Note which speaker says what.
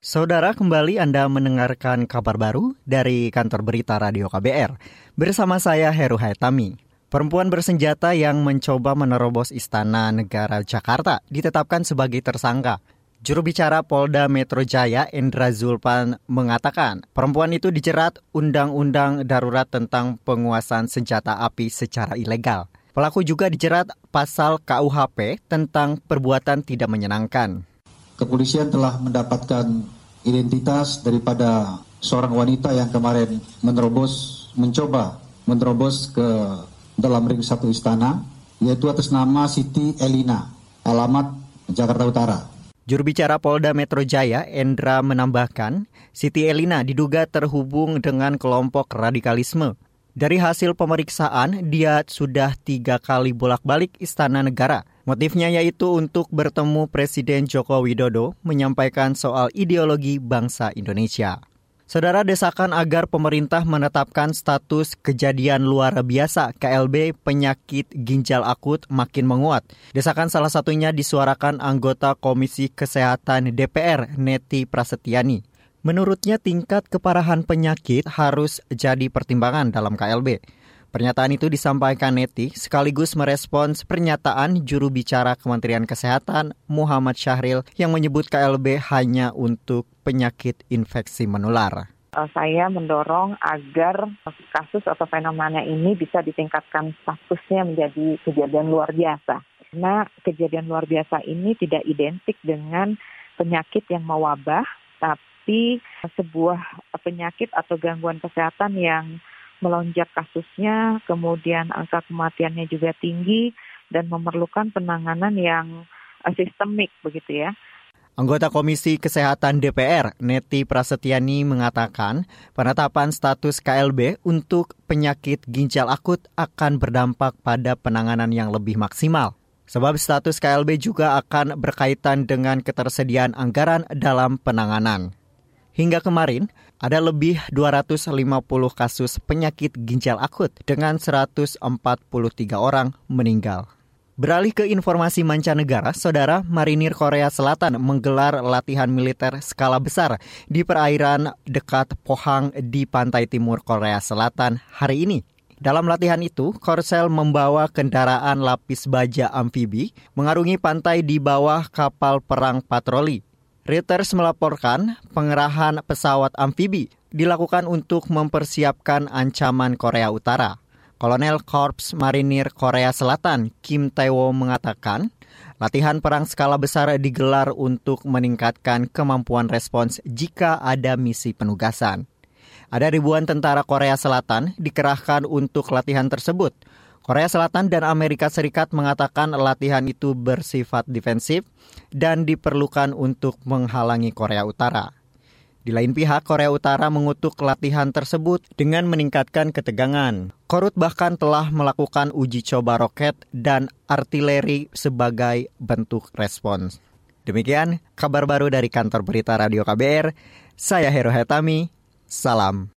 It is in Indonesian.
Speaker 1: Saudara, kembali Anda mendengarkan kabar baru dari kantor berita Radio KBR. Bersama saya Heru Haitami. Perempuan bersenjata yang mencoba menerobos Istana Negara Jakarta ditetapkan sebagai tersangka. Juru bicara Polda Metro Jaya, Endra Zulpan, mengatakan perempuan itu dijerat Undang-Undang Darurat tentang penguasaan senjata api secara ilegal. Pelaku juga dijerat pasal KUHP tentang perbuatan tidak menyenangkan
Speaker 2: kepolisian telah mendapatkan identitas daripada seorang wanita yang kemarin menerobos, mencoba menerobos ke dalam ring satu istana, yaitu atas nama Siti Elina, alamat Jakarta Utara.
Speaker 1: Juru bicara Polda Metro Jaya, Endra menambahkan, Siti Elina diduga terhubung dengan kelompok radikalisme. Dari hasil pemeriksaan, dia sudah tiga kali bolak-balik Istana Negara Motifnya yaitu untuk bertemu Presiden Joko Widodo menyampaikan soal ideologi bangsa Indonesia. Saudara desakan agar pemerintah menetapkan status kejadian luar biasa KLB penyakit ginjal akut makin menguat. Desakan salah satunya disuarakan anggota Komisi Kesehatan DPR Neti Prasetyani. Menurutnya tingkat keparahan penyakit harus jadi pertimbangan dalam KLB. Pernyataan itu disampaikan Neti sekaligus merespons pernyataan juru bicara Kementerian Kesehatan Muhammad Syahril yang menyebut KLB hanya untuk penyakit infeksi menular.
Speaker 3: Eh, saya mendorong agar kasus atau fenomena ini bisa ditingkatkan statusnya menjadi kejadian luar biasa. Karena kejadian luar biasa ini tidak identik dengan penyakit yang mewabah, tapi sebuah penyakit atau gangguan kesehatan yang melonjak kasusnya, kemudian angka kematiannya juga tinggi dan memerlukan penanganan yang uh, sistemik begitu ya.
Speaker 1: Anggota Komisi Kesehatan DPR, Neti Prasetyani mengatakan, penetapan status KLB untuk penyakit ginjal akut akan berdampak pada penanganan yang lebih maksimal. Sebab status KLB juga akan berkaitan dengan ketersediaan anggaran dalam penanganan. Hingga kemarin, ada lebih 250 kasus penyakit ginjal akut dengan 143 orang meninggal. Beralih ke informasi mancanegara, saudara marinir Korea Selatan menggelar latihan militer skala besar di perairan dekat Pohang di pantai timur Korea Selatan hari ini. Dalam latihan itu, Korsel membawa kendaraan lapis baja amfibi mengarungi pantai di bawah kapal perang patroli. Reuters melaporkan pengerahan pesawat amfibi dilakukan untuk mempersiapkan ancaman Korea Utara. Kolonel Korps Marinir Korea Selatan Kim Tae-wo mengatakan, latihan perang skala besar digelar untuk meningkatkan kemampuan respons jika ada misi penugasan. Ada ribuan tentara Korea Selatan dikerahkan untuk latihan tersebut – Korea Selatan dan Amerika Serikat mengatakan latihan itu bersifat defensif dan diperlukan untuk menghalangi Korea Utara. Di lain pihak, Korea Utara mengutuk latihan tersebut dengan meningkatkan ketegangan. Korut bahkan telah melakukan uji coba roket dan artileri sebagai bentuk respons. Demikian kabar baru dari kantor berita Radio KBR. Saya Hero Hetami. Salam.